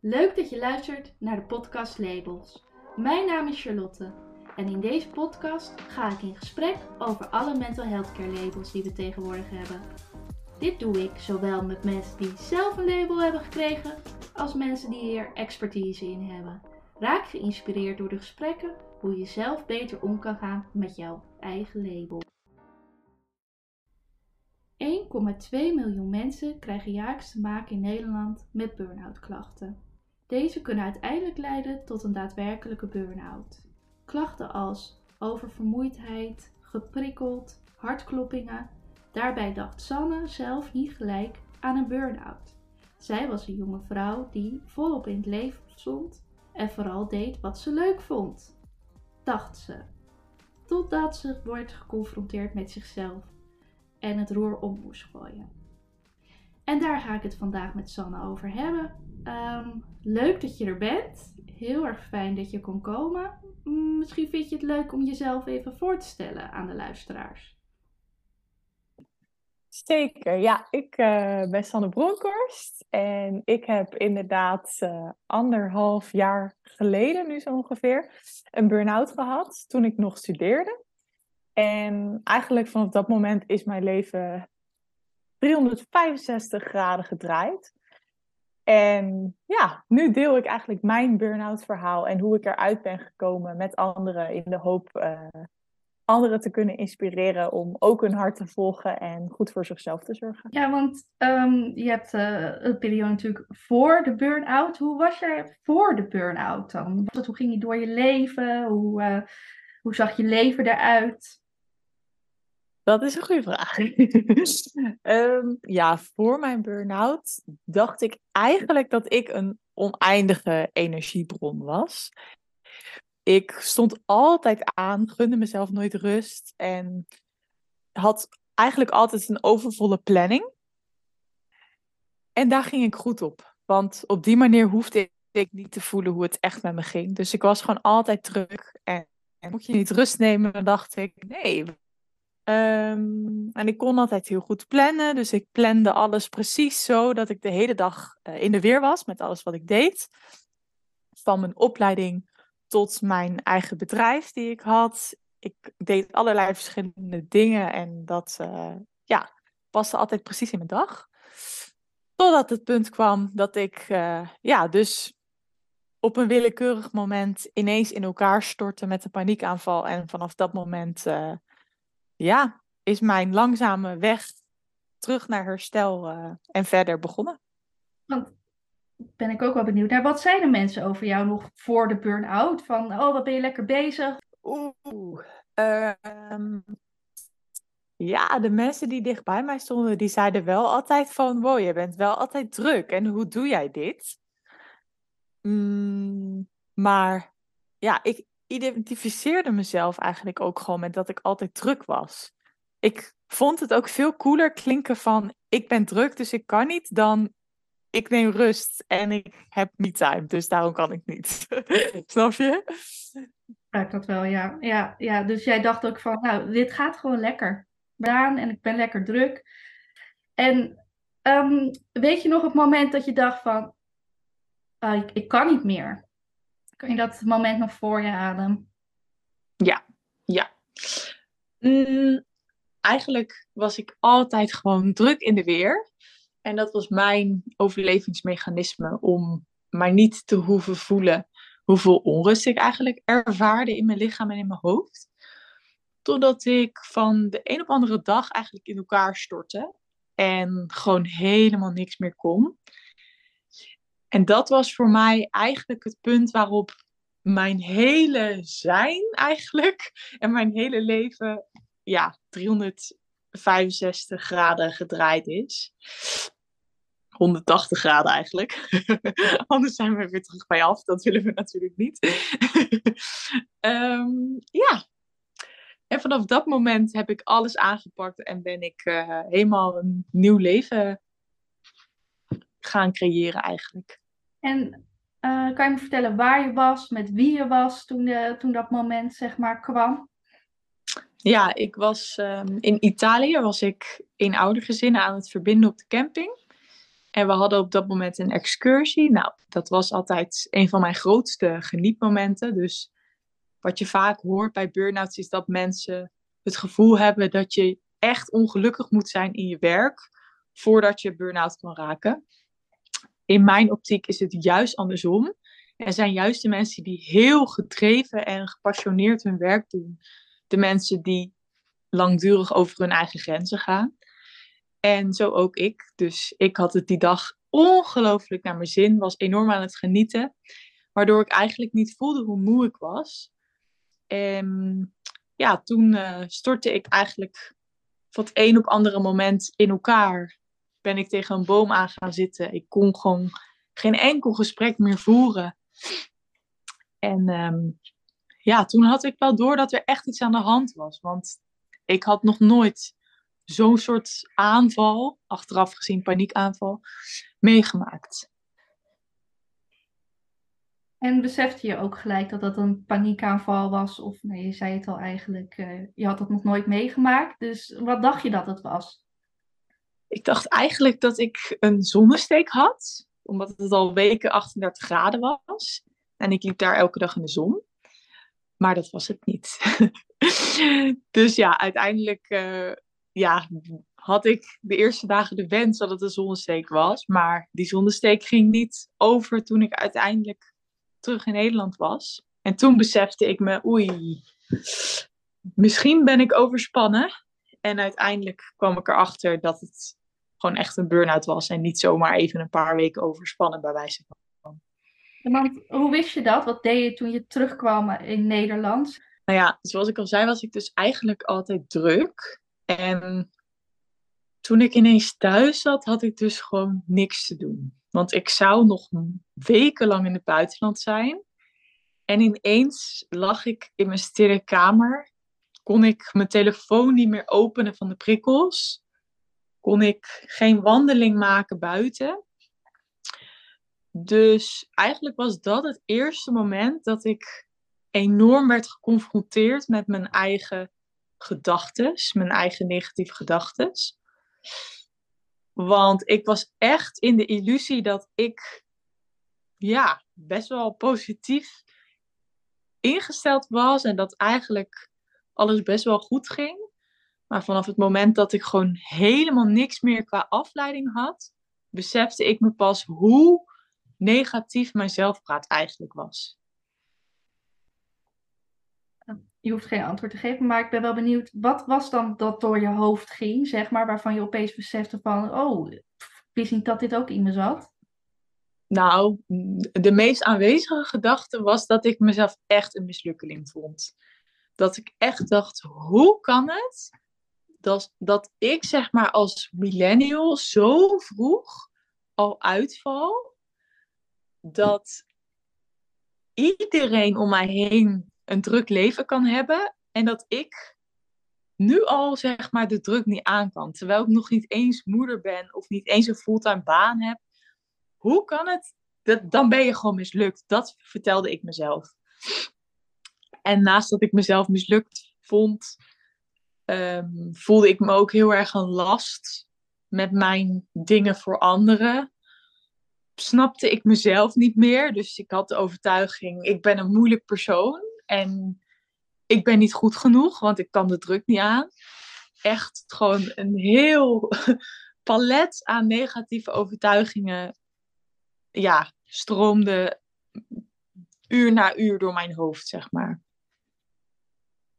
Leuk dat je luistert naar de podcast Labels. Mijn naam is Charlotte en in deze podcast ga ik in gesprek over alle mental health care labels die we tegenwoordig hebben. Dit doe ik zowel met mensen die zelf een label hebben gekregen, als mensen die hier expertise in hebben. Raak geïnspireerd door de gesprekken hoe je zelf beter om kan gaan met jouw eigen label. 1,2 miljoen mensen krijgen jaarlijks te maken in Nederland met burn-out klachten. Deze kunnen uiteindelijk leiden tot een daadwerkelijke burn-out. Klachten als oververmoeidheid, geprikkeld, hartkloppingen. Daarbij dacht Sanne zelf niet gelijk aan een burn-out. Zij was een jonge vrouw die volop in het leven stond en vooral deed wat ze leuk vond. Dacht ze. Totdat ze wordt geconfronteerd met zichzelf en het roer om moest gooien. En daar ga ik het vandaag met Sanne over hebben. Ehm, leuk dat je er bent. Heel erg fijn dat je kon komen. Mm, misschien vind je het leuk om jezelf even voor te stellen aan de luisteraars. Zeker, ja. Ik uh, ben Sanne Bronkhorst en ik heb inderdaad uh, anderhalf jaar geleden, nu zo ongeveer, een burn-out gehad toen ik nog studeerde. En eigenlijk vanaf dat moment is mijn leven 365 graden gedraaid. En ja, nu deel ik eigenlijk mijn burn-out verhaal en hoe ik eruit ben gekomen met anderen in de hoop uh, anderen te kunnen inspireren om ook hun hart te volgen en goed voor zichzelf te zorgen. Ja, want um, je hebt uh, een periode natuurlijk voor de burn-out. Hoe was je voor de burn-out dan? Hoe ging je door je leven? Hoe, uh, hoe zag je leven eruit? Dat is een goede vraag. um, ja, voor mijn burn-out dacht ik eigenlijk dat ik een oneindige energiebron was. Ik stond altijd aan, gunde mezelf nooit rust en had eigenlijk altijd een overvolle planning. En daar ging ik goed op, want op die manier hoefde ik niet te voelen hoe het echt met me ging. Dus ik was gewoon altijd druk en, en moet je niet rust nemen, dacht ik, nee, Um, en ik kon altijd heel goed plannen. Dus ik plande alles precies zo dat ik de hele dag uh, in de weer was met alles wat ik deed. Van mijn opleiding tot mijn eigen bedrijf die ik had. Ik deed allerlei verschillende dingen en dat uh, ja, paste altijd precies in mijn dag. Totdat het punt kwam dat ik uh, ja, dus op een willekeurig moment ineens in elkaar stortte met een paniekaanval. En vanaf dat moment ja, is mijn langzame weg terug naar herstel uh, en verder begonnen. Want ben ik ook wel benieuwd naar. Wat zeiden mensen over jou nog voor de burn-out? Van, oh, wat ben je lekker bezig? Oeh, uh, ja, de mensen die dicht bij mij stonden, die zeiden wel altijd van, wow, je bent wel altijd druk. En hoe doe jij dit? Mm, maar ja, ik, identificeerde mezelf eigenlijk ook gewoon met dat ik altijd druk was. Ik vond het ook veel cooler klinken van ik ben druk, dus ik kan niet, dan ik neem rust en ik heb me time, dus daarom kan ik niet. Snap je? Ja, dat wel, ja. ja. Ja, dus jij dacht ook van, nou, dit gaat gewoon lekker. Baan en ik ben lekker druk. En um, weet je nog het moment dat je dacht van, uh, ik, ik kan niet meer? Kun je dat moment nog voor je halen? Ja, ja. Mm, eigenlijk was ik altijd gewoon druk in de weer. En dat was mijn overlevingsmechanisme om maar niet te hoeven voelen hoeveel onrust ik eigenlijk ervaarde in mijn lichaam en in mijn hoofd. Totdat ik van de een op andere dag eigenlijk in elkaar stortte en gewoon helemaal niks meer kon. En dat was voor mij eigenlijk het punt waarop mijn hele zijn eigenlijk en mijn hele leven ja, 365 graden gedraaid is. 180 graden eigenlijk. Anders zijn we weer terug bij af. Dat willen we natuurlijk niet. um, ja. En vanaf dat moment heb ik alles aangepakt en ben ik uh, helemaal een nieuw leven gaan creëren eigenlijk. En uh, kan je me vertellen waar je was, met wie je was toen, de, toen dat moment zeg maar kwam? Ja, ik was um, in Italië, was ik in oudergezinnen aan het verbinden op de camping. En we hadden op dat moment een excursie. Nou, dat was altijd een van mijn grootste genietmomenten. Dus wat je vaak hoort bij burn-outs is dat mensen het gevoel hebben dat je echt ongelukkig moet zijn in je werk voordat je burn-out kan raken. In mijn optiek is het juist andersom. Er zijn juist de mensen die heel gedreven en gepassioneerd hun werk doen. De mensen die langdurig over hun eigen grenzen gaan. En zo ook ik. Dus ik had het die dag ongelooflijk naar mijn zin, was enorm aan het genieten. Waardoor ik eigenlijk niet voelde hoe moe ik was. En ja, toen uh, stortte ik eigenlijk van het een op andere moment in elkaar. Ben ik tegen een boom aan gaan zitten. Ik kon gewoon geen enkel gesprek meer voeren. En ehm, ja, toen had ik wel door dat er echt iets aan de hand was. Want ik had nog nooit zo'n soort aanval, achteraf gezien paniekaanval, meegemaakt. En besefte je ook gelijk dat dat een paniekaanval was? Of nee, je zei het al eigenlijk, uh, je had dat nog nooit meegemaakt. Dus wat dacht je dat het was? Ik dacht eigenlijk dat ik een zonnesteek had, omdat het al weken 38 graden was. En ik liep daar elke dag in de zon. Maar dat was het niet. dus ja, uiteindelijk uh, ja, had ik de eerste dagen de wens dat het een zonnesteek was. Maar die zonnesteek ging niet over toen ik uiteindelijk terug in Nederland was. En toen besefte ik me, oei, misschien ben ik overspannen. En uiteindelijk kwam ik erachter dat het gewoon echt een burn-out was. En niet zomaar even een paar weken overspannen bij wijze van. Want hoe wist je dat? Wat deed je toen je terugkwam in Nederland? Nou ja, zoals ik al zei, was ik dus eigenlijk altijd druk. En toen ik ineens thuis zat, had ik dus gewoon niks te doen. Want ik zou nog wekenlang in het buitenland zijn. En ineens lag ik in mijn stille kamer. Kon ik mijn telefoon niet meer openen van de prikkels. Kon ik geen wandeling maken buiten. Dus eigenlijk was dat het eerste moment dat ik enorm werd geconfronteerd met mijn eigen gedachten, mijn eigen negatieve gedachten. Want ik was echt in de illusie dat ik ja, best wel positief ingesteld was en dat eigenlijk alles best wel goed ging. Maar vanaf het moment dat ik gewoon helemaal niks meer qua afleiding had, besefte ik me pas hoe negatief mijn zelfpraat eigenlijk was. je hoeft geen antwoord te geven, maar ik ben wel benieuwd, wat was dan dat door je hoofd ging, zeg maar, waarvan je opeens besefte van, oh, wist niet dat dit ook in me zat? Nou, de meest aanwezige gedachte was dat ik mezelf echt een mislukkeling vond. Dat ik echt dacht, hoe kan het dat, ik zeg maar als millennial zo vroeg al uitval, dat iedereen om mij heen een druk leven kan hebben en dat ik nu al zeg maar de druk niet aan kan. Terwijl ik nog niet eens moeder ben of niet eens een fulltime baan heb. Hoe kan het? Dat, dan ben je gewoon mislukt. Dat vertelde ik mezelf. En naast dat ik mezelf mislukt vond, ehm, voelde ik me ook heel erg een last met mijn dingen voor anderen. Snapte ik mezelf niet meer. Dus ik had de overtuiging, ik ben een moeilijk persoon. En ik ben niet goed genoeg, want ik kan de druk niet aan. Echt gewoon een heel palet aan negatieve overtuigingen. Ja, stroomde uur na uur door mijn hoofd, zeg maar.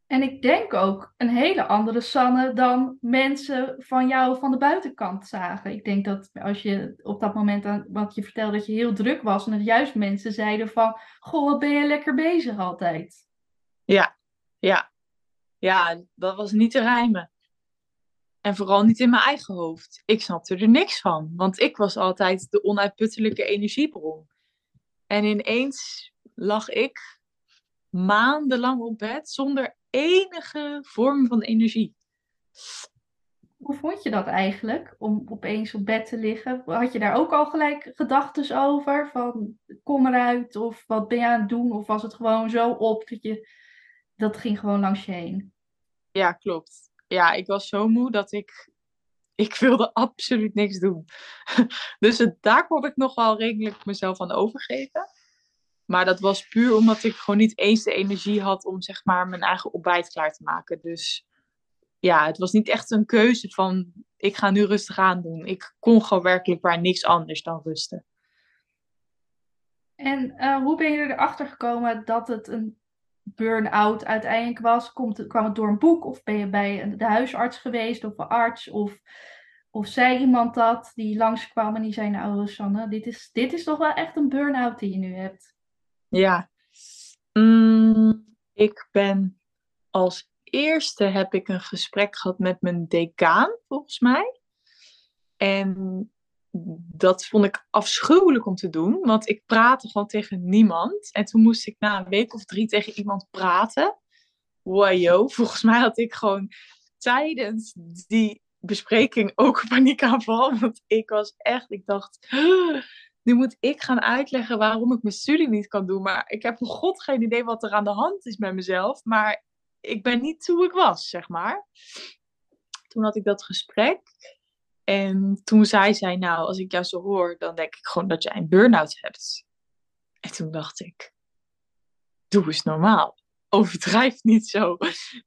En ik denk ook een hele andere Sanne dan mensen van jou van de buitenkant zagen. Ik denk dat als je op dat moment, aan, wat je vertelde, dat je heel druk was. En dat juist mensen zeiden van, goh, wat ben je lekker bezig altijd. Ja, ja. Ja, dat was niet te rijmen. En vooral niet in mijn eigen hoofd. Ik snapte er niks van. Want ik was altijd de onuitputtelijke energiebron. En ineens lag ik maandenlang op bed zonder enige vorm van energie. Hoe vond je dat eigenlijk, om opeens op bed te liggen? Had je daar ook al gelijk gedachten over? Van kom eruit, of wat ben je aan het doen? Of was het gewoon zo op dat je dat ging gewoon langs je heen? Ja, klopt. Ja, ik was zo moe dat ik Ik wilde absoluut niks doen. Dus het, daar kon ik nog wel redelijk mezelf aan overgeven. Maar dat was puur omdat ik gewoon niet eens de energie had om zeg maar mijn eigen ontbijt klaar te maken. Dus ja, het was niet echt een keuze van ik ga nu rustig aan doen. Ik kon gewoon werkelijk waar niks anders dan rusten. En uh, hoe ben je erachter gekomen dat het een burn-out uiteindelijk was? Komt het, kwam het door een boek of ben je bij de huisarts geweest of een arts? Of, of zei iemand dat die langskwam en die zei nou Sanne, dit is, dit is toch wel echt een burn-out die je nu hebt? Ja, mm, ik ben als eerste heb ik een gesprek gehad met mijn decaan, volgens mij. En dat vond ik afschuwelijk om te doen, want ik praatte gewoon tegen niemand. En toen moest ik na een week of drie tegen iemand praten. Wajo, volgens mij had ik gewoon tijdens die bespreking ook een paniekaanval. Want ik was echt, ik dacht, nu moet ik gaan uitleggen waarom ik mijn studie niet kan doen. Maar ik heb voor god geen idee wat er aan de hand is met mezelf. Maar ik ben niet hoe ik was, zeg maar. Toen had ik dat gesprek. En toen zei zij, nou, als ik jou zo hoor, dan denk ik gewoon dat jij een burn-out hebt. En toen dacht ik, doe eens normaal. Overdrijf niet zo.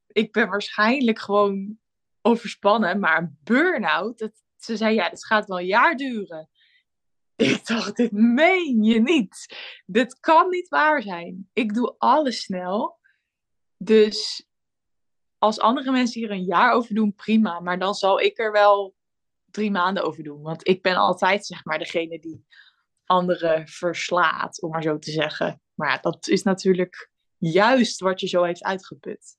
Ik ben waarschijnlijk gewoon overspannen, maar een burn-out, ze zei, ja, dat gaat wel een jaar duren. Ik dacht, dit meen je niet. Dit kan niet waar zijn. Ik doe alles snel. Dus als andere mensen hier een jaar over doen, prima. Maar dan zal ik er wel drie maanden over doen. Want ik ben altijd, zeg maar, degene die anderen verslaat, om maar zo te zeggen. Maar ja, dat is natuurlijk juist wat je zo heeft uitgeput.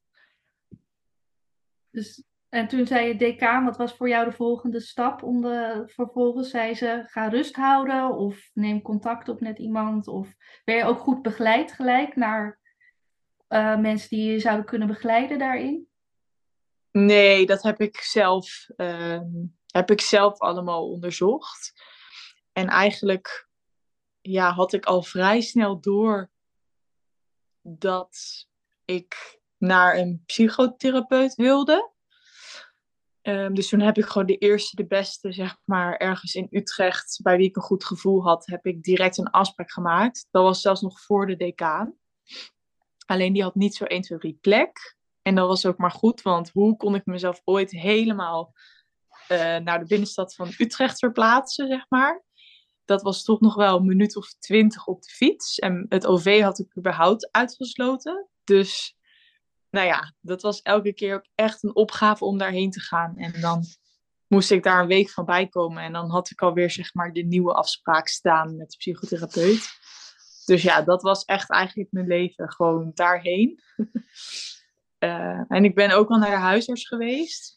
Dus, en toen zei je decaan, wat was voor jou de volgende stap? Om de, vervolgens zei ze, ga rust houden of neem contact op met iemand. Of ben je ook goed begeleid gelijk naar uh, mensen die je zouden kunnen begeleiden daarin? Nee, dat heb ik zelf, uh, heb ik zelf allemaal onderzocht. En eigenlijk ja, had ik al vrij snel door dat ik naar een psychotherapeut wilde. Um, dus toen heb ik gewoon de eerste, de beste, zeg maar, ergens in Utrecht, bij wie ik een goed gevoel had, heb ik direct een afspraak gemaakt. Dat was zelfs nog voor de decaan. Alleen die had niet zo 1, 2, 3 plek. En dat was ook maar goed, want hoe kon ik mezelf ooit helemaal uh, naar de binnenstad van Utrecht verplaatsen, zeg maar. Dat was toch nog wel een minuut of twintig op de fiets. En het OV had ik überhaupt uitgesloten. Dus nou ja, dat was elke keer ook echt een opgave om daarheen te gaan. En dan moest ik daar een week van bijkomen. En dan had ik alweer zeg maar de nieuwe afspraak staan met de psychotherapeut. Dus ja, dat was echt eigenlijk mijn leven. Gewoon daarheen. uh, en ik ben ook al naar de huisarts geweest.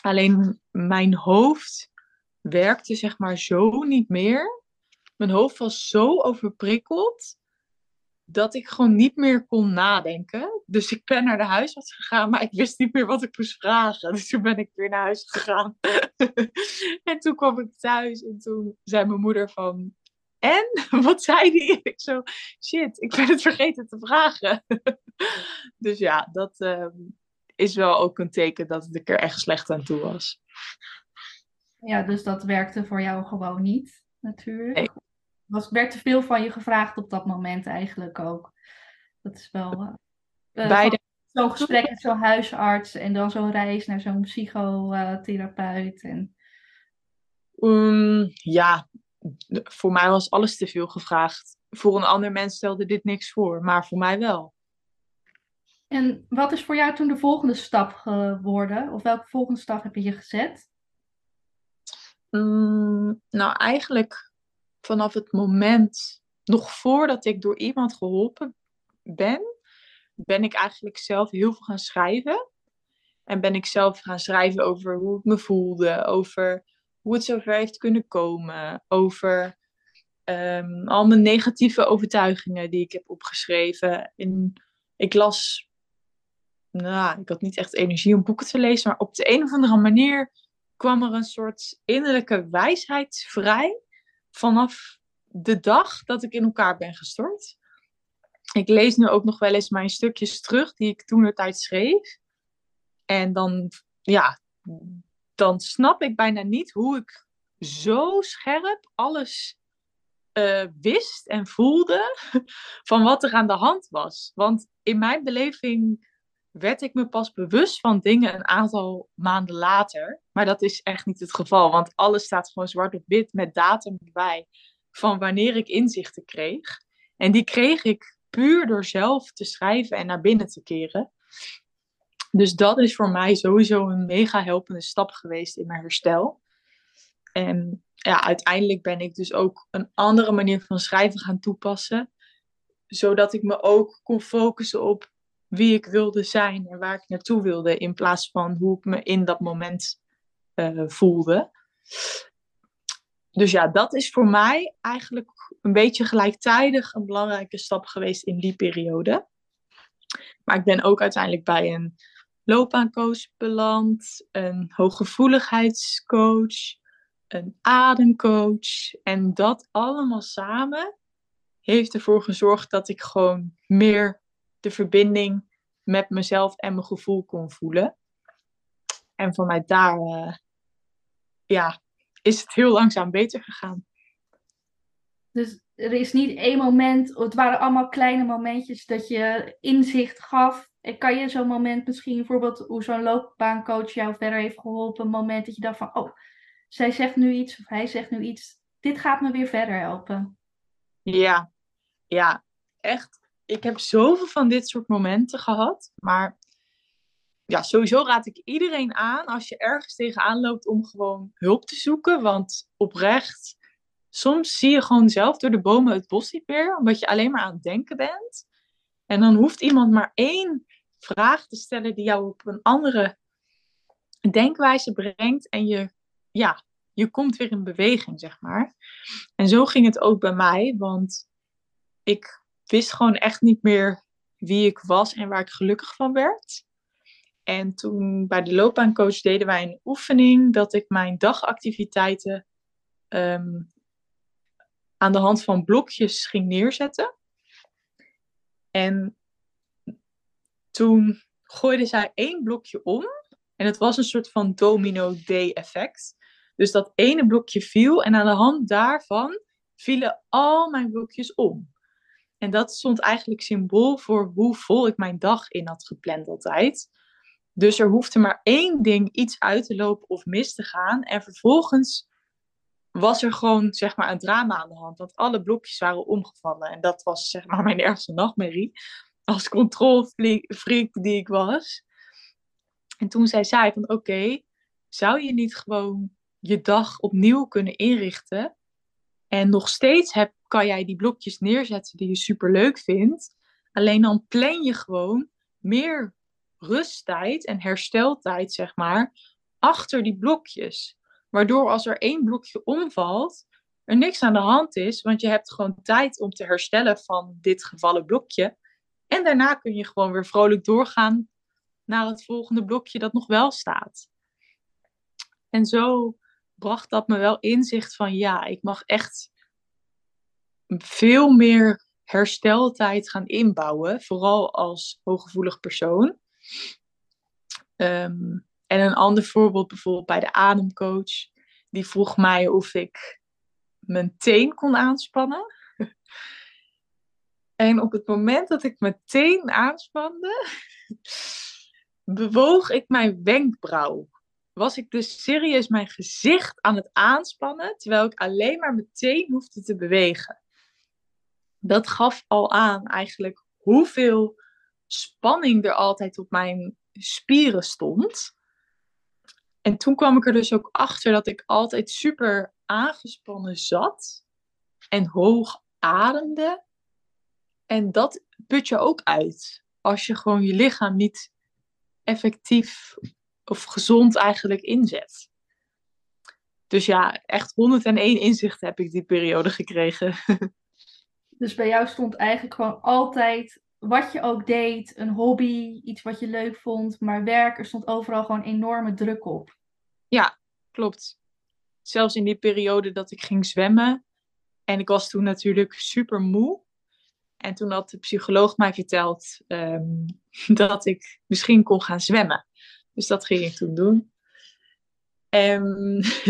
Alleen mijn hoofd werkte zeg maar zo niet meer. Mijn hoofd was zo overprikkeld dat ik gewoon niet meer kon nadenken. Dus ik ben naar de huisarts gegaan, maar ik wist niet meer wat ik moest vragen. Dus toen ben ik weer naar huis gegaan. en toen kwam ik thuis en toen zei mijn moeder van... En? Wat zei die? Ik zo, shit, ik ben het vergeten te vragen. dus ja, dat, ehm, is wel ook een teken dat ik er echt slecht aan toe was. Ja, dus dat werkte voor jou gewoon niet, natuurlijk. Nee. Was, werd te veel van je gevraagd op dat moment eigenlijk ook. Dat is wel... Uh, Zo'n gesprek met zo'n huisarts en dan zo'n reis naar zo'n psychotherapeut. En... Um, ja, voor mij was alles te veel gevraagd. Voor een ander mens stelde dit niks voor, maar voor mij wel. En wat is voor jou toen de volgende stap geworden? Of welke volgende stap heb je gezet? Mm, nou, eigenlijk vanaf het moment, nog voordat ik door iemand geholpen ben, ben ik eigenlijk zelf heel veel gaan schrijven. En ben ik zelf gaan schrijven over hoe ik me voelde, over hoe het zover heeft kunnen komen, over um, al mijn negatieve overtuigingen die ik heb opgeschreven. En ik las nou, ik had niet echt energie om boeken te lezen, maar op de een of andere manier kwam er een soort innerlijke wijsheid vrij vanaf de dag dat ik in elkaar ben gestort. Ik lees nu ook nog wel eens mijn stukjes terug die ik toen de tijd schreef. En dan, ja, dan snap ik bijna niet hoe ik zo scherp alles uh, wist en voelde van wat er aan de hand was. Want in mijn beleving werd ik me pas bewust van dingen een aantal maanden later. Maar dat is echt niet het geval, want alles staat gewoon zwart op wit met datum erbij van wanneer ik inzichten kreeg. En die kreeg ik puur door zelf te schrijven en naar binnen te keren. Dus dat is voor mij sowieso een mega helpende stap geweest in mijn herstel. En ja, uiteindelijk ben ik dus ook een andere manier van schrijven gaan toepassen. Zodat ik me ook kon focussen op wie ik wilde zijn en waar ik naartoe wilde. In plaats van hoe ik me in dat moment uh, voelde. Dus ja, dat is voor mij eigenlijk een beetje gelijktijdig een belangrijke stap geweest in die periode. Maar ik ben ook uiteindelijk bij een loopbaancoach beland, een hooggevoeligheidscoach, een ademcoach. En dat allemaal samen heeft ervoor gezorgd dat ik gewoon meer de verbinding met mezelf en mijn gevoel kon voelen. En vanuit daar uh, ja, is het heel langzaam beter gegaan. Dus er is niet één moment, het waren allemaal kleine momentjes dat je inzicht gaf. En kan je zo'n moment misschien, bijvoorbeeld hoe zo'n loopbaancoach jou verder heeft geholpen, een moment dat je dacht van, oh, zij zegt nu iets of hij zegt nu iets, dit gaat me weer verder helpen. Ja, ja, echt. Ik heb zoveel van dit soort momenten gehad, maar ja, sowieso raad ik iedereen aan als je ergens tegenaan loopt om gewoon hulp te zoeken. Want oprecht, soms zie je gewoon zelf door de bomen het bos niet meer, omdat je alleen maar aan het denken bent. En dan hoeft iemand maar één vraag te stellen die jou op een andere denkwijze brengt. En je, ja, je komt weer in beweging, zeg maar. En zo ging het ook bij mij, want ik wist gewoon echt niet meer wie ik was en waar ik gelukkig van werd. En toen bij de loopbaancoach deden wij een oefening dat ik mijn dagactiviteiten ehm, aan de hand van blokjes ging neerzetten. En toen gooide zij één blokje om. En het was een soort van domino day effect. Dus dat ene blokje viel en aan de hand daarvan vielen al mijn blokjes om. En dat stond eigenlijk symbool voor hoe vol ik mijn dag in had gepland altijd. Dus er hoefde maar één ding iets uit te lopen of mis te gaan. En vervolgens was er gewoon zeg maar een drama aan de hand. Want alle blokjes waren omgevallen. En dat was zeg maar mijn ergste nachtmerrie. Als controlfreak die ik was. En toen zei zij van oké, zou je niet gewoon je dag opnieuw kunnen inrichten? En nog steeds heb, kan jij die blokjes neerzetten die je super leuk vindt. Alleen dan plan je gewoon meer rusttijd en hersteltijd, zeg maar, achter die blokjes. Waardoor als er één blokje omvalt, er niks aan de hand is, want je hebt gewoon tijd om te herstellen van dit gevallen blokje. En daarna kun je gewoon weer vrolijk doorgaan naar het volgende blokje dat nog wel staat. En zo bracht dat me wel inzicht van ja, ik mag echt veel meer hersteltijd gaan inbouwen, vooral als hooggevoelig persoon. Ehm, en een ander voorbeeld bijvoorbeeld bij de ademcoach. Die vroeg mij of ik mijn teen kon aanspannen. en op het moment dat ik mijn teen aanspande, bewoog ik mijn wenkbrauw. Was ik dus serieus mijn gezicht aan het aanspannen, terwijl ik alleen maar mijn teen hoefde te bewegen. Dat gaf al aan eigenlijk hoeveel spanning er altijd op mijn spieren stond. En toen kwam ik er dus ook achter dat ik altijd super aangespannen zat en hoog ademde. En dat put je ook uit als je gewoon je lichaam niet effectief of gezond eigenlijk inzet. Dus ja, echt 101 inzichten heb ik die periode gekregen. Dus bij jou stond eigenlijk gewoon altijd wat je ook deed, een hobby, iets wat je leuk vond, maar werk, er stond overal gewoon enorme druk op. Ja, klopt. Zelfs in die periode dat ik ging zwemmen. En ik was toen natuurlijk super moe. En toen had de psycholoog mij verteld um, dat ik misschien kon gaan zwemmen. Dus dat ging ik toen doen. En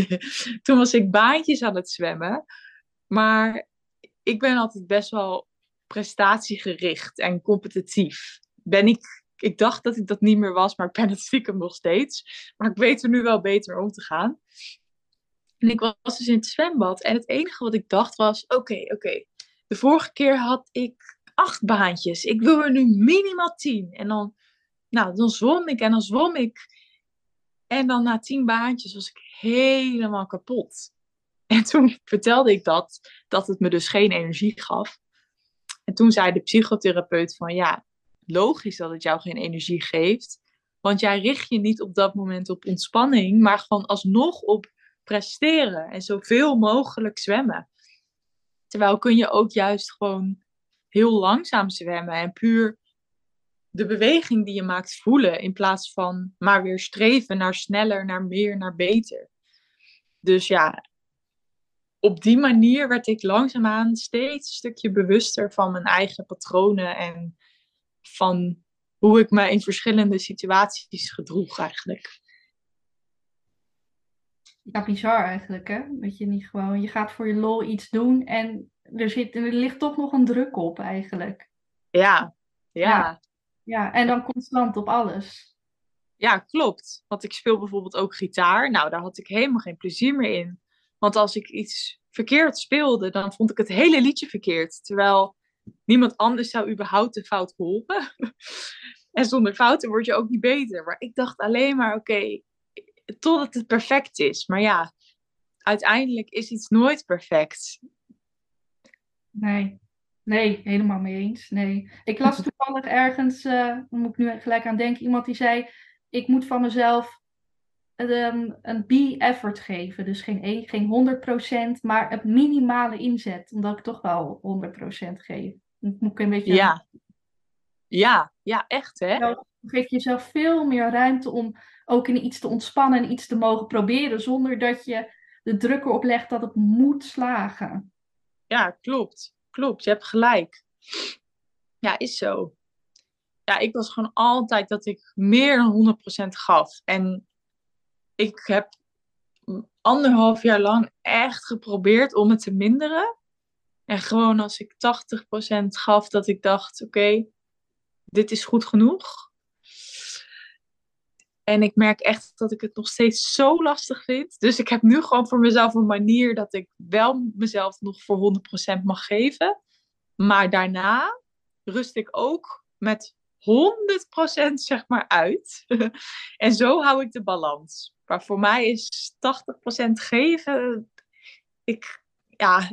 toen was ik baantjes aan het zwemmen. Maar ik ben altijd best wel prestatiegericht en competitief. Ben ik, ik dacht dat ik dat niet meer was, maar ik ben het stiekem nog steeds. Maar ik weet er nu wel beter om te gaan. En ik was dus in het zwembad. En het enige wat ik dacht was: oké, oké. De vorige keer had ik acht baantjes. Ik wil er nu minimaal tien. En dan, nou, dan zwom ik en dan zwom ik. En dan na tien baantjes was ik helemaal kapot. En toen vertelde ik dat, dat het me dus geen energie gaf. En toen zei de psychotherapeut van ja, logisch dat het jou geen energie geeft. Want jij richt je niet op dat moment op ontspanning, maar gewoon alsnog op presteren en zoveel mogelijk zwemmen. Terwijl kun je ook juist gewoon heel langzaam zwemmen en puur de beweging die je maakt voelen in plaats van maar weer streven naar sneller, naar meer, naar beter. Dus ja, op die manier werd ik langzaamaan steeds een stukje bewuster van mijn eigen patronen en van hoe ik me in verschillende situaties gedroeg eigenlijk. Ja, bizar eigenlijk, hè? Dat je niet gewoon, je gaat voor je lol iets doen en er, zit, er ligt toch nog een druk op eigenlijk. Ja, ja. Ja, ja en dan constant op alles. Ja, klopt. Want ik speel bijvoorbeeld ook gitaar. Nou, daar had ik helemaal geen plezier meer in. Want als ik iets verkeerd speelde, dan vond ik het hele liedje verkeerd. Terwijl niemand anders zou überhaupt de fout horen. en zonder fouten word je ook niet beter. Maar ik dacht alleen maar, oké, totdat het perfect is. Maar ja, uiteindelijk is iets nooit perfect. Nee, nee, helemaal mee eens. Nee. Ik las toevallig ergens, uh, moet ik nu gelijk aan denken, iemand die zei: Ik moet van mezelf een, een B-effort geven. Dus geen, geen 100%, maar het minimale inzet. Omdat ik toch wel 100% geef. moet ik een beetje. Ja. Ja, ja, echt hè? Dan geef je jezelf veel meer ruimte om ook in iets te ontspannen en iets te mogen proberen. Zonder dat je de druk erop legt dat het moet slagen. Ja, klopt. Klopt, je hebt gelijk. Ja, is zo. Ja, ik was gewoon altijd dat ik meer dan 100% gaf. En ik heb anderhalf jaar lang echt geprobeerd om het te minderen. En gewoon als ik 80% gaf, dat ik dacht: oké, dit is goed genoeg. En ik merk echt dat ik het nog steeds zo lastig vind. Dus ik heb nu gewoon voor mezelf een manier dat ik wel mezelf nog voor 100% mag geven. Maar daarna rust ik ook met 100% zeg maar uit. en zo hou ik de balans. Maar voor mij is 80% geven, ik, ja,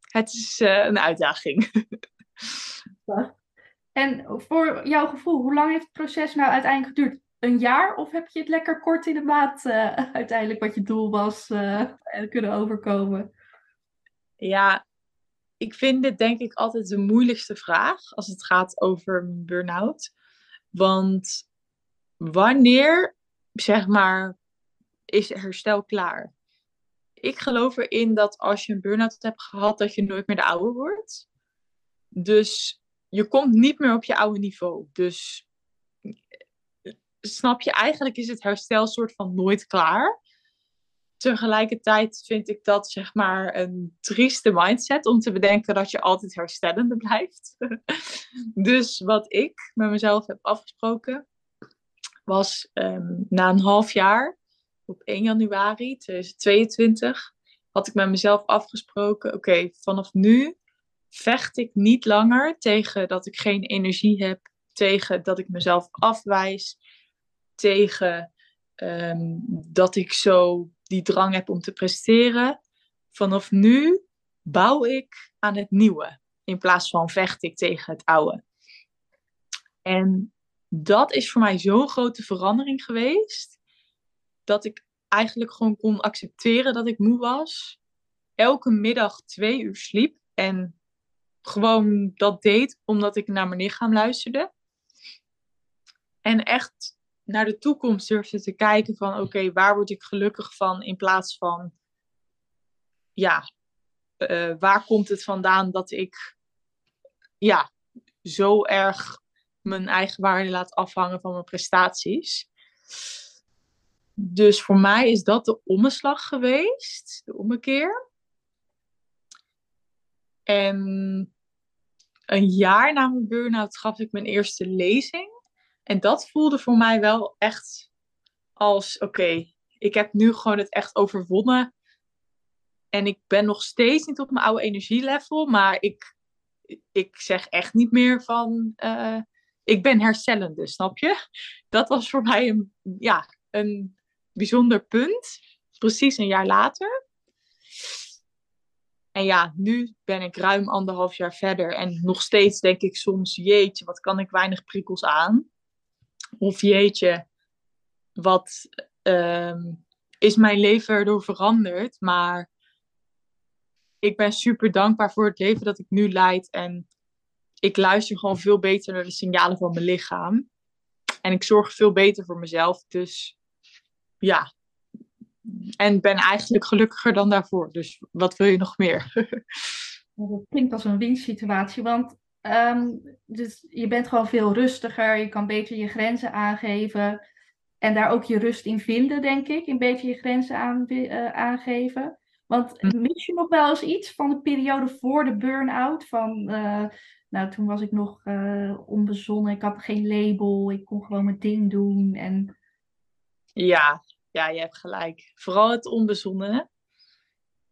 het is uh, een uitdaging. en voor jouw gevoel, hoe lang heeft het proces nou uiteindelijk geduurd? Een jaar of heb je het lekker kort in de maat uh, uiteindelijk wat je doel was uh, kunnen overkomen? Ja, ik vind dit denk ik altijd de moeilijkste vraag als het gaat over burn-out. Want wanneer, zeg maar, is herstel klaar. Ik geloof erin dat als je een burn-out hebt gehad, dat je nooit meer de oude wordt. Dus je komt niet meer op je oude niveau. Dus snap je, eigenlijk is het herstel soort van nooit klaar. Tegelijkertijd vind ik dat zeg maar een trieste mindset om te bedenken dat je altijd herstellende blijft. dus wat ik met mezelf heb afgesproken was um, na een half jaar op 1 januari 2022 had ik met mezelf afgesproken: oké, vanaf nu vecht ik niet langer tegen dat ik geen energie heb, tegen dat ik mezelf afwijs, tegen ehm, dat ik zo die drang heb om te presteren. Vanaf nu bouw ik aan het nieuwe in plaats van vecht ik tegen het oude. En dat is voor mij zo'n grote verandering geweest dat ik eigenlijk gewoon kon accepteren dat ik moe was. Elke middag twee uur sliep en gewoon dat deed omdat ik naar mijn lichaam luisterde. En echt naar de toekomst durfde te kijken van oké, waar word ik gelukkig van in plaats van ja, uh, waar komt het vandaan dat ik ja, zo erg mijn eigen waarde laat afhangen van mijn prestaties. Dus voor mij is dat de omslag geweest, de ommekeer. En een jaar na mijn burn-out gaf ik mijn eerste lezing. En dat voelde voor mij wel echt als: oké, ik heb nu gewoon het echt overwonnen. En ik ben nog steeds niet op mijn oude energielevel, maar ik, ik zeg echt niet meer van. Uh, ik ben herstellende, snap je? Dat was voor mij een, ja, een bijzonder punt. Precies een jaar later. En ja, nu ben ik ruim anderhalf jaar verder. En nog steeds denk ik soms: jeetje, wat kan ik weinig prikkels aan? Of jeetje, wat uh, is mijn leven erdoor veranderd? Maar ik ben super dankbaar voor het leven dat ik nu leid. En ik luister gewoon veel beter naar de signalen van mijn lichaam. En ik zorg veel beter voor mezelf. Dus ja. En ben eigenlijk gelukkiger dan daarvoor. Dus wat wil je nog meer? Dat klinkt als een winstsituatie. Want ehm, dus je bent gewoon veel rustiger. Je kan beter je grenzen aangeven. En daar ook je rust in vinden, denk ik. Een beetje je grenzen aan, uh, aangeven. Want hm. mis je nog wel eens iets van de periode voor de burn-out? Van, uh, nou, toen was ik nog uh, onbezonnen. Ik had geen label. Ik kon gewoon mijn ding doen. En... Ja, ja, je hebt gelijk. Vooral het onbezonnen.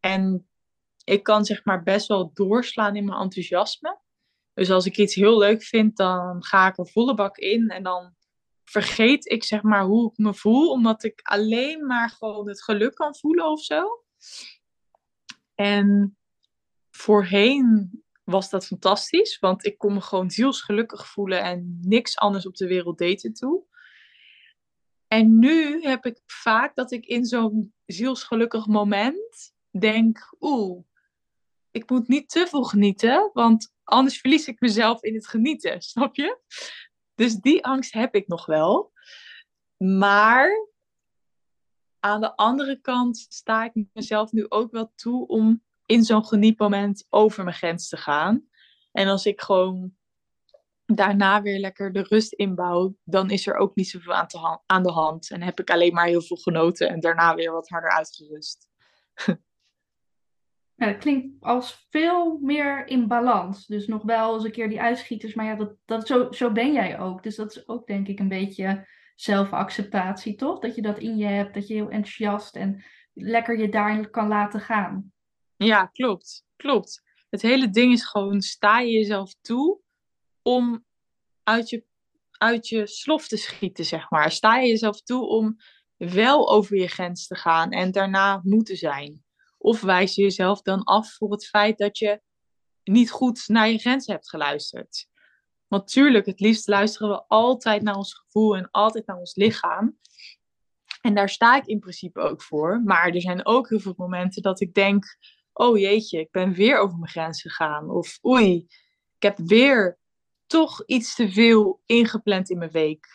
En ik kan zeg maar best wel doorslaan in mijn enthousiasme. Dus als ik iets heel leuk vind, dan ga ik er volle bak in. En dan vergeet ik zeg maar hoe ik me voel, omdat ik alleen maar gewoon het geluk kan voelen of zo. En voorheen was dat fantastisch, want ik kon me gewoon zielsgelukkig voelen en niks anders op de wereld deed ertoe. En nu heb ik vaak dat ik in zo'n zielsgelukkig moment denk, oeh, ik moet niet te veel genieten, want anders verlies ik mezelf in het genieten, snap je? Dus die angst heb ik nog wel. Maar aan de andere kant sta ik mezelf nu ook wel toe om in zo'n genietmoment over mijn grens te gaan. En als ik gewoon daarna weer lekker de rust inbouw, dan is er ook niet zoveel aan, aan de hand. En heb ik alleen maar heel veel genoten en daarna weer wat harder uitgerust. Ja, dat klinkt als veel meer in balans. Dus nog wel eens een keer die uitschieters. Maar ja, dat, dat, zo, zo ben jij ook. Dus dat is ook denk ik een beetje zelfacceptatie, toch? Dat je dat in je hebt, dat je heel enthousiast en lekker je daarin kan laten gaan. Ja, klopt. Klopt. Het hele ding is gewoon, sta je jezelf toe om uit je, uit je slof te schieten, zeg maar. Sta je jezelf toe om wel over je grens te gaan en daarna moeten zijn. Of wijs je jezelf dan af voor het feit dat je niet goed naar je grenzen hebt geluisterd. Want tuurlijk, het liefst luisteren we altijd naar ons gevoel en altijd naar ons lichaam. En daar sta ik in principe ook voor. Maar er zijn ook heel veel momenten dat ik denk: oh jeetje, ik ben weer over mijn grens gegaan. Of oei, ik heb weer toch iets te veel ingepland in mijn week.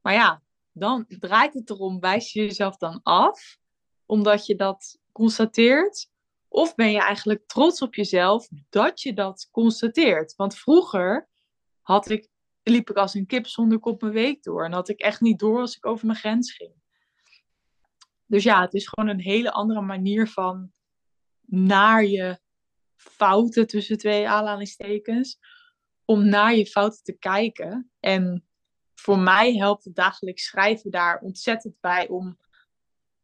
Maar ja, dan draait het erom: wijs je jezelf dan af, omdat je dat constateert? Of ben je eigenlijk trots op jezelf dat je dat constateert? Want vroeger had ik, liep ik als een kip zonder kop mijn week door. En had ik echt niet door als ik over mijn grens ging. Dus ja, het is gewoon een hele andere manier van naar je fouten tussen twee aanhalingstekens. Om naar je fouten te kijken. En voor mij helpt het dagelijks schrijven daar ontzettend bij om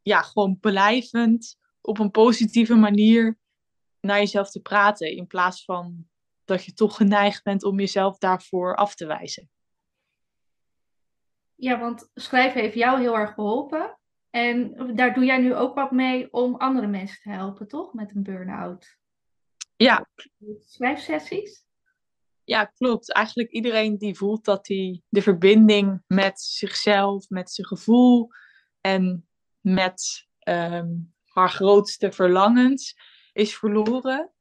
ja, gewoon blijvend op een positieve manier naar jezelf te praten. In plaats van dat je toch geneigd bent om jezelf daarvoor af te wijzen. Ja, want schrijven heeft jou heel erg geholpen. En daar doe jij nu ook wat mee om andere mensen te helpen, toch? Met een burn-out. Ja. Schrijfsessies? Ja, klopt. Eigenlijk iedereen die voelt dat hij de verbinding met zichzelf, met zijn gevoel en met ehm, haar grootste verlangens is verloren.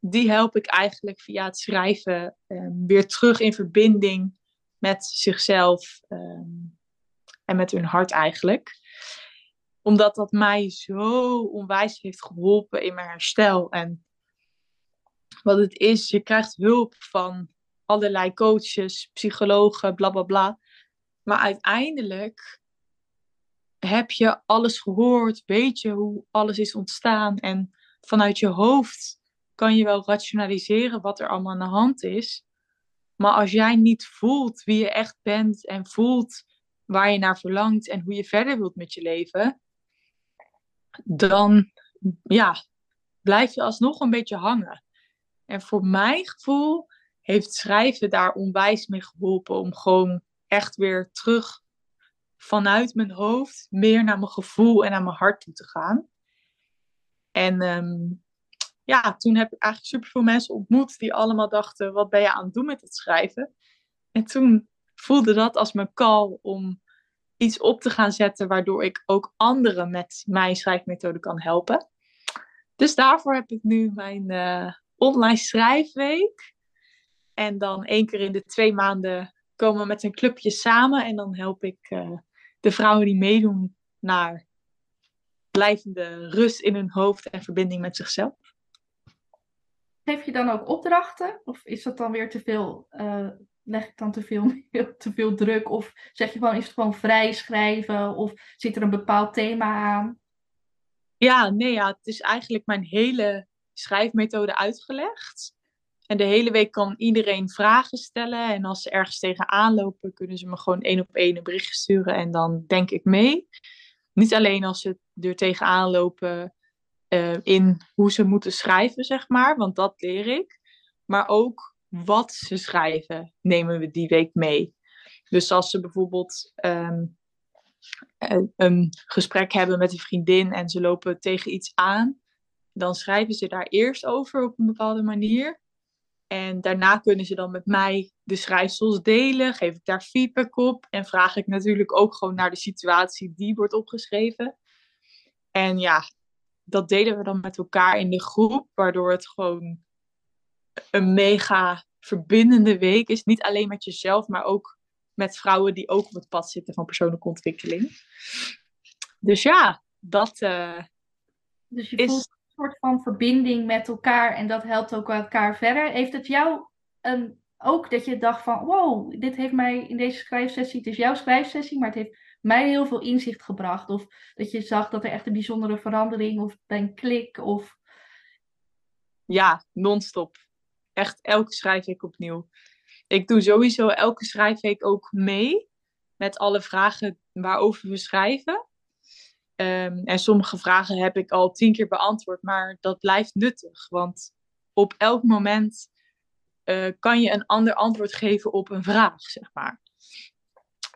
Die help ik eigenlijk via het schrijven ehm, weer terug in verbinding met zichzelf ehm, en met hun hart eigenlijk. Omdat dat mij zo onwijs heeft geholpen in mijn herstel. En wat het is, je krijgt hulp van allerlei coaches, psychologen, bla bla bla. Maar uiteindelijk heb je alles gehoord? Weet je hoe alles is ontstaan? En vanuit je hoofd kan je wel rationaliseren wat er allemaal aan de hand is. Maar als jij niet voelt wie je echt bent en voelt waar je naar verlangt en hoe je verder wilt met je leven, dan ja, blijf je alsnog een beetje hangen. En voor mijn gevoel heeft schrijven daar onwijs mee geholpen om gewoon echt weer terug vanuit mijn hoofd meer naar mijn gevoel en naar mijn hart toe te gaan. En ehm, ja, toen heb ik eigenlijk superveel mensen ontmoet die allemaal dachten, wat ben je aan het doen met het schrijven? En toen voelde dat als mijn call om iets op te gaan zetten waardoor ik ook anderen met mijn schrijfmethode kan helpen. Dus daarvoor heb ik nu mijn uh, online schrijfweek. En dan één keer in de twee maanden komen we met een clubje samen. En dan help ik uh, de vrouwen die meedoen naar blijvende rust in hun hoofd en verbinding met zichzelf. Geef je dan ook opdrachten? Of is dat dan weer te veel? Uh, leg ik dan te veel, te veel druk? Of zeg je gewoon, is het gewoon vrij schrijven? Of zit er een bepaald thema aan? Ja, nee, ja, het is eigenlijk mijn hele schrijfmethode uitgelegd. En de hele week kan iedereen vragen stellen. En als ze ergens tegenaan lopen, kunnen ze me gewoon één op één een berichtje sturen. En dan denk ik mee. Niet alleen als ze er tegenaan lopen uh, in hoe ze moeten schrijven, zeg maar. Want dat leer ik. Maar ook wat ze schrijven, nemen we die week mee. Dus als ze bijvoorbeeld um, een gesprek hebben met een vriendin en ze lopen tegen iets aan, dan schrijven ze daar eerst over op een bepaalde manier. En daarna kunnen ze dan met mij de schrijfsels delen, geef ik daar feedback op en vraag ik natuurlijk ook gewoon naar de situatie die wordt opgeschreven. En ja, dat delen we dan met elkaar in de groep, waardoor het gewoon een mega verbindende week is. Niet alleen met jezelf, maar ook met vrouwen die ook op het pad zitten van persoonlijke ontwikkeling. Dus ja, dat uh, dus je is... voelt soort van verbinding met elkaar en dat helpt ook elkaar verder. Heeft het jou een, ook dat je dacht van, wow, dit heeft mij in deze schrijfsessie, het is jouw schrijfsessie, maar het heeft mij heel veel inzicht gebracht. Of dat je zag dat er echt een bijzondere verandering of een klik of... Ja, non-stop. Echt elke schrijfweek opnieuw. Ik doe sowieso elke schrijfweek ook mee met alle vragen waarover we schrijven. Um, en sommige vragen heb ik al tien keer beantwoord, maar dat blijft nuttig. Want op elk moment uh, kan je een ander antwoord geven op een vraag, zeg maar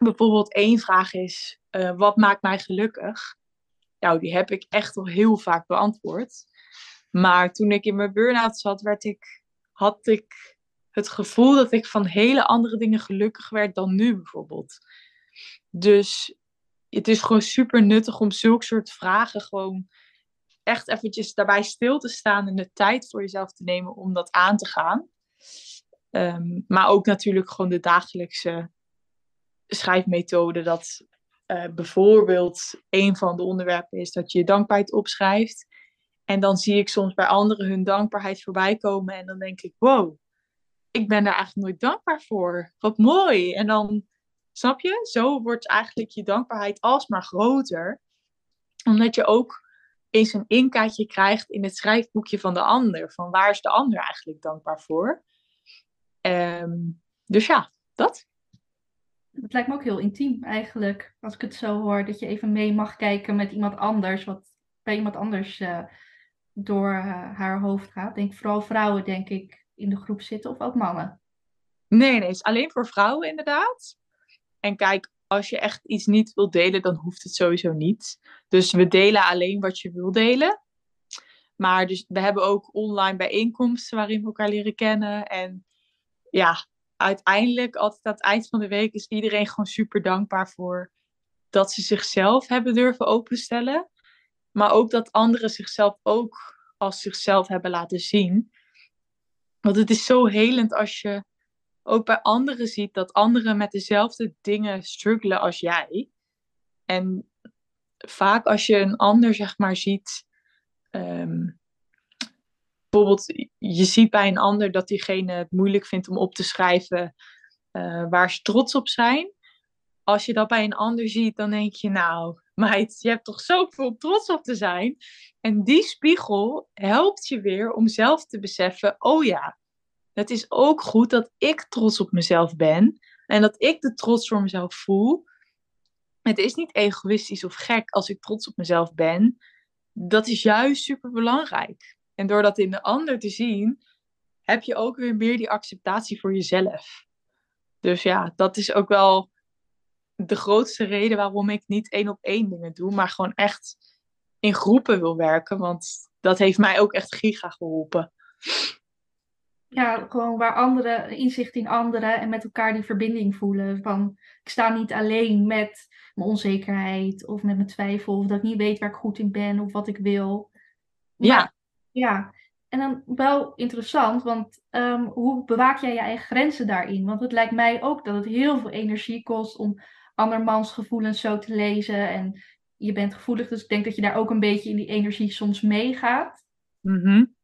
bijvoorbeeld één vraag is, uh, wat maakt mij gelukkig? Nou, die heb ik echt al heel vaak beantwoord. Maar toen ik in mijn burn-out zat, werd ik, had ik het gevoel dat ik van hele andere dingen gelukkig werd dan nu bijvoorbeeld. Dus het is gewoon super nuttig om zulke soort vragen gewoon echt eventjes daarbij stil te staan en de tijd voor jezelf te nemen om dat aan te gaan. Um, maar ook natuurlijk gewoon de dagelijkse schrijfmethode dat uh, bijvoorbeeld een van de onderwerpen is dat je je dankbaarheid opschrijft. En dan zie ik soms bij anderen hun dankbaarheid voorbij komen en dan denk ik, wow, ik ben daar eigenlijk nooit dankbaar voor. Wat mooi. En dan, snap je, zo wordt eigenlijk je dankbaarheid alsmaar groter. Omdat je ook eens een inkijkje krijgt in het schrijfboekje van de ander. Van waar is de ander eigenlijk dankbaar voor? Um, dus ja, dat het lijkt me ook heel intiem eigenlijk, als ik het zo hoor, dat je even mee mag kijken met iemand anders, wat bij iemand anders uh, door uh, haar hoofd gaat. Denk vooral vrouwen, denk ik, in de groep zitten of ook mannen. Nee, nee, het is alleen voor vrouwen inderdaad. En kijk, als je echt iets niet wilt delen, dan hoeft het sowieso niet. Dus we delen alleen wat je wil delen. Maar dus, we hebben ook online bijeenkomsten waarin we elkaar leren kennen. En ja, uiteindelijk, altijd aan het eind van de week, is iedereen gewoon super dankbaar voor dat ze zichzelf hebben durven openstellen. Maar ook dat anderen zichzelf ook als zichzelf hebben laten zien. Want het is zo helend als je ook bij anderen ziet dat anderen met dezelfde dingen struggelen als jij. En vaak als je een ander, zeg maar, ziet. Ehm, bijvoorbeeld, je ziet bij een ander dat diegene het moeilijk vindt om op te schrijven uh, waar ze trots op zijn. Als je dat bij een ander ziet, dan denk je, nou, meid, je hebt toch zoveel trots op te zijn. En die spiegel helpt je weer om zelf te beseffen, oh ja, het is ook goed dat ik trots op mezelf ben en dat ik de trots voor mezelf voel. Het is niet egoïstisch of gek als ik trots op mezelf ben. Dat is juist super belangrijk. En door dat in de ander te zien, heb je ook weer meer die acceptatie voor jezelf. Dus ja, dat is ook wel de grootste reden waarom ik niet één op één dingen doe, maar gewoon echt in groepen wil werken. Want dat heeft mij ook echt giga geholpen. Ja, gewoon waar anderen, inzicht in anderen en met elkaar die verbinding voelen. Van ik sta niet alleen met mijn onzekerheid of met mijn twijfel of dat ik niet weet waar ik goed in ben of wat ik wil. ja. Ja, en dan wel interessant, want um, hoe bewaak jij je eigen grenzen daarin? Want het lijkt mij ook dat het heel veel energie kost om andermans gevoelens zo te lezen. En je bent gevoelig, dus ik denk dat je daar ook een beetje in die energie soms meegaat. Mm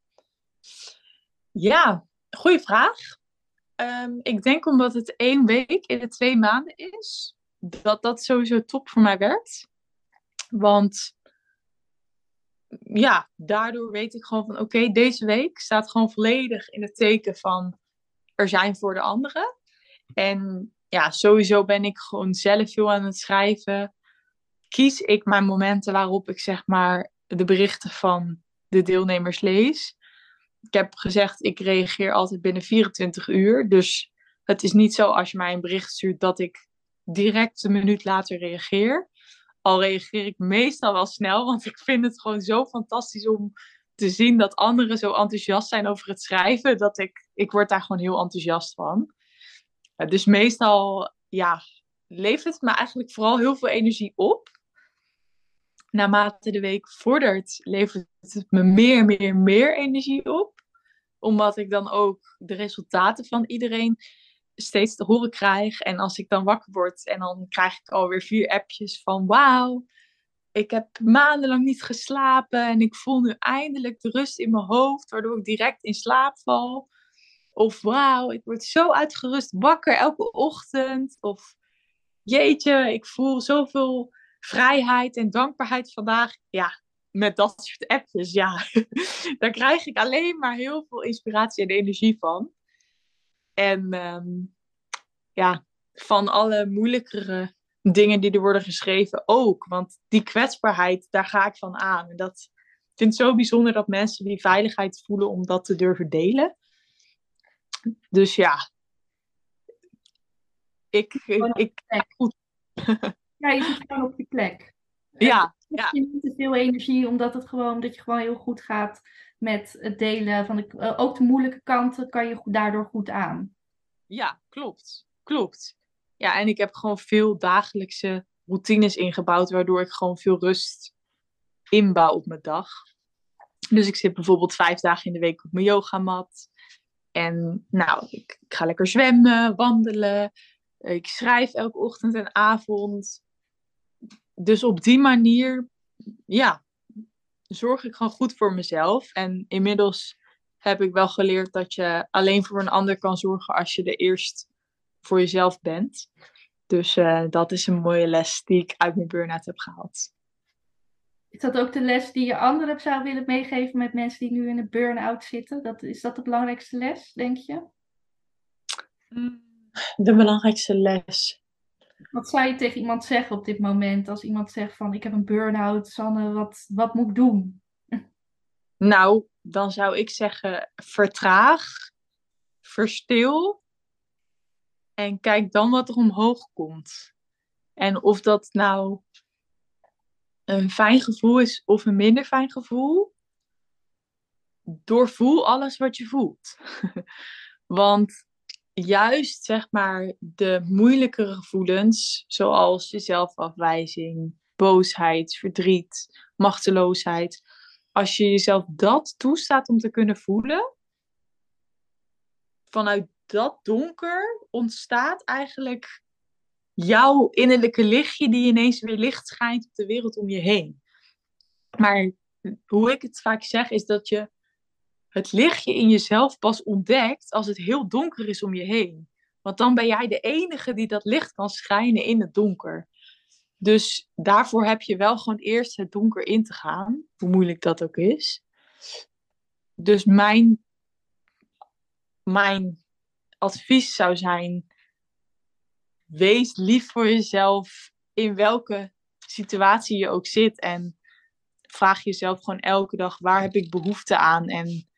Ja, goede vraag. Um, ik denk omdat het één week in de twee maanden is, dat dat sowieso top voor mij werkt. Want ja, daardoor weet ik gewoon van oké, deze week staat gewoon volledig in het teken van er zijn voor de anderen. En ja, sowieso ben ik gewoon zelf veel aan het schrijven. Kies ik mijn momenten waarop ik zeg maar de berichten van de deelnemers lees. Ik heb gezegd, ik reageer altijd binnen 24 uur. Dus het is niet zo als je mij een bericht stuurt dat ik direct een minuut later reageer. Al reageer ik meestal wel snel, want ik vind het gewoon zo fantastisch om te zien dat anderen zo enthousiast zijn over het schrijven. Dat ik, ik word daar gewoon heel enthousiast van. Dus meestal, ja, levert het me eigenlijk vooral heel veel energie op. Naarmate de week vordert, levert het me meer, meer, meer energie op. Omdat ik dan ook de resultaten van iedereen steeds te horen krijg. En als ik dan wakker word en dan krijg ik alweer vier appjes van wauw, ik heb maandenlang niet geslapen en ik voel nu eindelijk de rust in mijn hoofd, waardoor ik direct in slaap val. Of wauw, ik word zo uitgerust wakker elke ochtend. Of jeetje, ik voel zoveel vrijheid en dankbaarheid vandaag. Ja, met dat soort appjes, ja. Daar krijg ik alleen maar heel veel inspiratie en energie van. En ehm, ja, van alle moeilijkere dingen die er worden geschreven ook. Want die kwetsbaarheid, daar ga ik van aan. En dat ik vind het zo bijzonder dat mensen die veiligheid voelen om dat te durven delen. Dus ja, ik, ik, goed. Ja, je zit gewoon op je plek. Ja, ja. Je niet te veel energie, omdat het gewoon, dat je gewoon heel goed gaat met het delen van de, eh, ook de moeilijke kanten kan je daardoor goed aan. Ja, klopt. Klopt. Ja, en ik heb gewoon veel dagelijkse routines ingebouwd, waardoor ik gewoon veel rust inbouw op mijn dag. Dus ik zit bijvoorbeeld vijf dagen in de week op mijn yogamat. En nou, ik, ik, ga lekker zwemmen, wandelen. Ik schrijf elke ochtend en avond. Dus op die manier, ja, zorg ik gewoon goed voor mezelf. En inmiddels heb ik wel geleerd dat je alleen voor een ander kan zorgen als je er eerst voor jezelf bent. Dus uh, dat is een mooie les die ik uit mijn burn-out heb gehaald. Is dat ook de les die je anderen zou willen meegeven met mensen die nu in een burn-out zitten? Dat, is dat de belangrijkste les, denk je? De belangrijkste les. Wat zou je tegen iemand zeggen op dit moment? Als iemand zegt van ik heb een burn-out, Sanne, wat, wat moet ik doen? Nou, dan zou ik zeggen vertraag, verstil en kijk dan wat er omhoog komt. En of dat nou een fijn gevoel is of een minder fijn gevoel, doorvoel alles wat je voelt. Want juist zeg maar de moeilijkere gevoelens, zoals jezelfafwijzing, boosheid, verdriet, machteloosheid, als je jezelf dat toestaat om te kunnen voelen, vanuit dat donker ontstaat eigenlijk jouw innerlijke lichtje die ineens weer licht schijnt op de wereld om je heen. Maar hoe ik het vaak zeg is dat je het lichtje in jezelf pas ontdekt als het heel donker is om je heen. Want dan ben jij de enige die dat licht kan schijnen in het donker. Dus daarvoor heb je wel gewoon eerst het donker in te gaan, hoe moeilijk dat ook is. Dus mijn, mijn advies zou zijn: wees lief voor jezelf in welke situatie je ook zit. En vraag jezelf gewoon elke dag: waar heb ik behoefte aan? En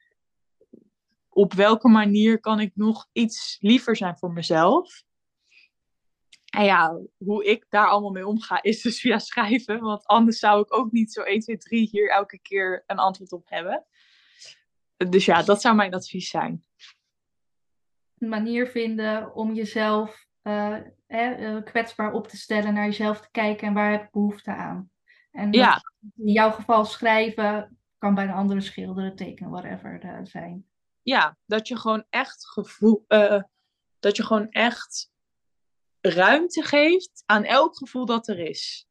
op welke manier kan ik nog iets liever zijn voor mezelf? En ja, hoe ik daar allemaal mee omga is dus via schrijven. Want anders zou ik ook niet zo 1, 2, 3 hier elke keer een antwoord op hebben. Dus ja, dat zou mijn advies zijn. Een manier vinden om jezelf uh, eh, kwetsbaar op te stellen, naar jezelf te kijken en waar heb ik behoefte aan. En ja. in jouw geval schrijven, kan bij een andere schilderen, tekenen, whatever uh, zijn. Ja, dat je gewoon echt gevoel, uh, dat je gewoon echt ruimte geeft aan elk gevoel dat er is.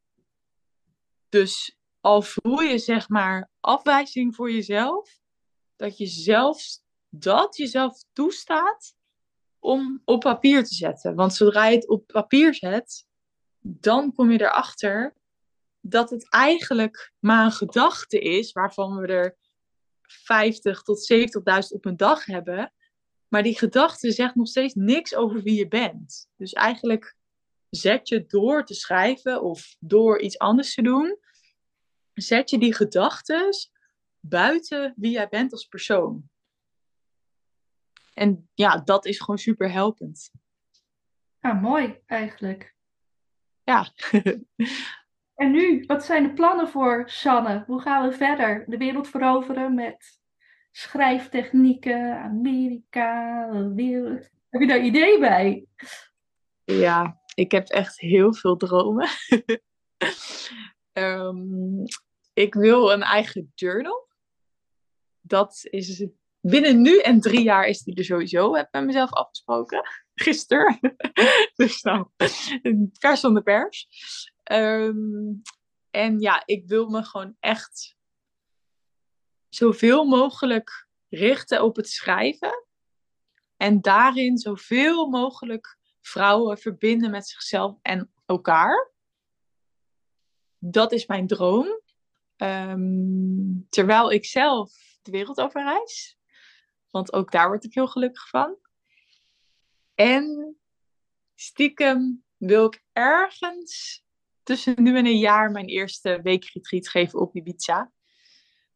Dus al voel je zeg maar afwijzing voor jezelf, dat je zelfs dat jezelf toestaat om op papier te zetten. Want zodra je het op papier zet, dan kom je erachter dat het eigenlijk maar een gedachte is waarvan we er 50 tot 70.000 op een dag hebben. Maar die gedachte zegt nog steeds niks over wie je bent. Dus eigenlijk zet je door te schrijven of door iets anders te doen, zet je die gedachten buiten wie jij bent als persoon. En ja, dat is gewoon super helpend. Ja, mooi eigenlijk. Ja. en nu, wat zijn de plannen voor Sanne? Hoe gaan we verder? De wereld veroveren met schrijftechnieken, Amerika, wereld. Heb je daar idee bij? Ja, ik heb echt heel veel dromen. um, ik wil een eigen journal. Dat is binnen nu en drie jaar is die er sowieso. Heb ik met mezelf afgesproken. Gisteren. dus nou, vers van de pers. Um, en ja, ik wil me gewoon echt zoveel mogelijk richten op het schrijven. En daarin zoveel mogelijk vrouwen verbinden met zichzelf en elkaar. Dat is mijn droom. Um, terwijl ik zelf de wereld over reis. Want ook daar word ik heel gelukkig van. En stiekem wil ik ergens tussen nu en een jaar mijn eerste weekretreat geven op Ibiza.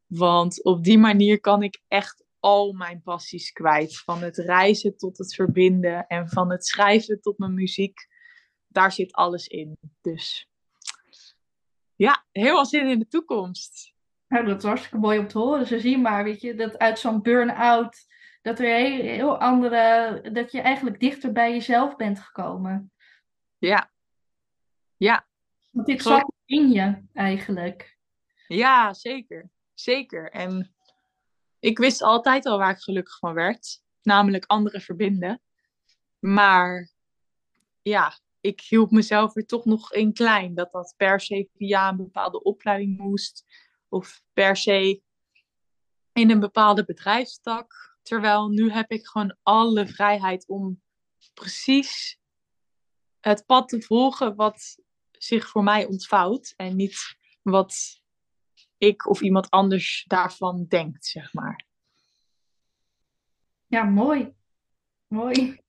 Want op die manier kan ik echt al mijn passies kwijt. Van het reizen tot het verbinden en van het schrijven tot mijn muziek. Daar zit alles in. Dus ja, helemaal zin in de toekomst. Nou, dat is hartstikke mooi om te horen. Ze zien maar, weet je, dat uit zo'n burn-out, dat er heel, heel andere, dat je eigenlijk dichter bij jezelf bent gekomen. Ja. Ja. Want dit zat in je eigenlijk. Ja, zeker. Zeker. En ik wist altijd al waar ik gelukkig van werd. Namelijk anderen verbinden. Maar ja, ik hield mezelf er toch nog in klein. Dat dat per se via een bepaalde opleiding moest. Of per se in een bepaalde bedrijfstak. Terwijl nu heb ik gewoon alle vrijheid om precies het pad te volgen wat zich voor mij ontvouwt. En niet wat ik of iemand anders daarvan denkt, zeg maar. Ja, mooi. Mooi.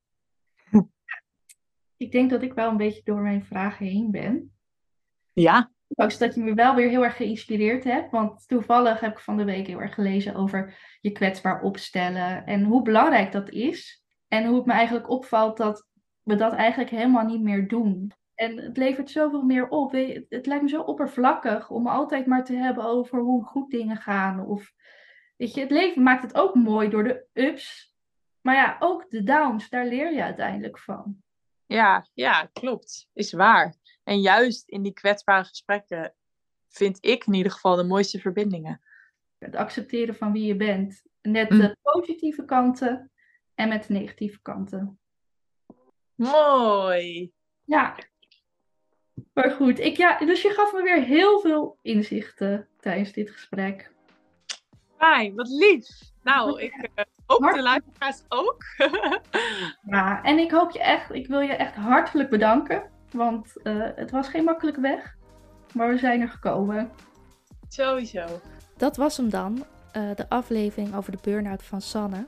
ik denk dat ik wel een beetje door mijn vragen heen ben. Ja. Ook dat je me wel weer heel erg geïnspireerd hebt. Want toevallig heb ik van de week heel erg gelezen over je kwetsbaar opstellen. En hoe belangrijk dat is. En hoe het me eigenlijk opvalt dat we dat eigenlijk helemaal niet meer doen. En het levert zoveel meer op. Het lijkt me zo oppervlakkig om altijd maar te hebben over hoe goed dingen gaan. Of, weet je, het leven maakt het ook mooi door de ups. Maar ja, ook de downs, daar leer je uiteindelijk van. Ja, ja, klopt. Is waar. En juist in die kwetsbare gesprekken vind ik in ieder geval de mooiste verbindingen. Het accepteren van wie je bent. Met mm. de positieve kanten en met de negatieve kanten. Mooi. Ja, maar goed, ik, ja, dus je gaf me weer heel veel inzichten tijdens dit gesprek. Fijn, wat lief. Nou, ik uh, hoop de luisteraars ook. ja, en ik hoop je echt, ik wil je echt hartelijk bedanken. Want uh, het was geen makkelijke weg. maar we zijn er gekomen. Sowieso. Dat was hem dan, uh, de aflevering over de burn-out van Sanne.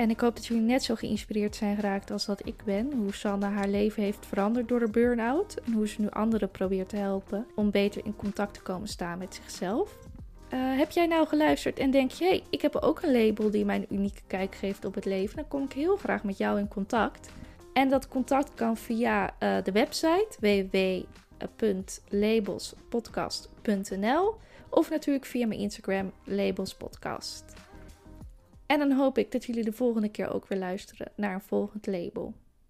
En ik hoop dat jullie net zo geïnspireerd zijn geraakt als dat ik ben. Hoe Sanne haar leven heeft veranderd door de burn-out. En hoe ze nu anderen probeert te helpen om beter in contact te komen staan met zichzelf. Uh, heb jij nou geluisterd en denk je, hey, ik heb ook een label die mij een unieke kijk geeft op het leven? Dan kom ik heel graag met jou in contact. En dat contact kan via uh, de website www.labelspodcast.nl of natuurlijk via mijn Instagram labelspodcast. En dan hoop ik dat jullie de volgende keer ook weer luisteren naar een volgend label.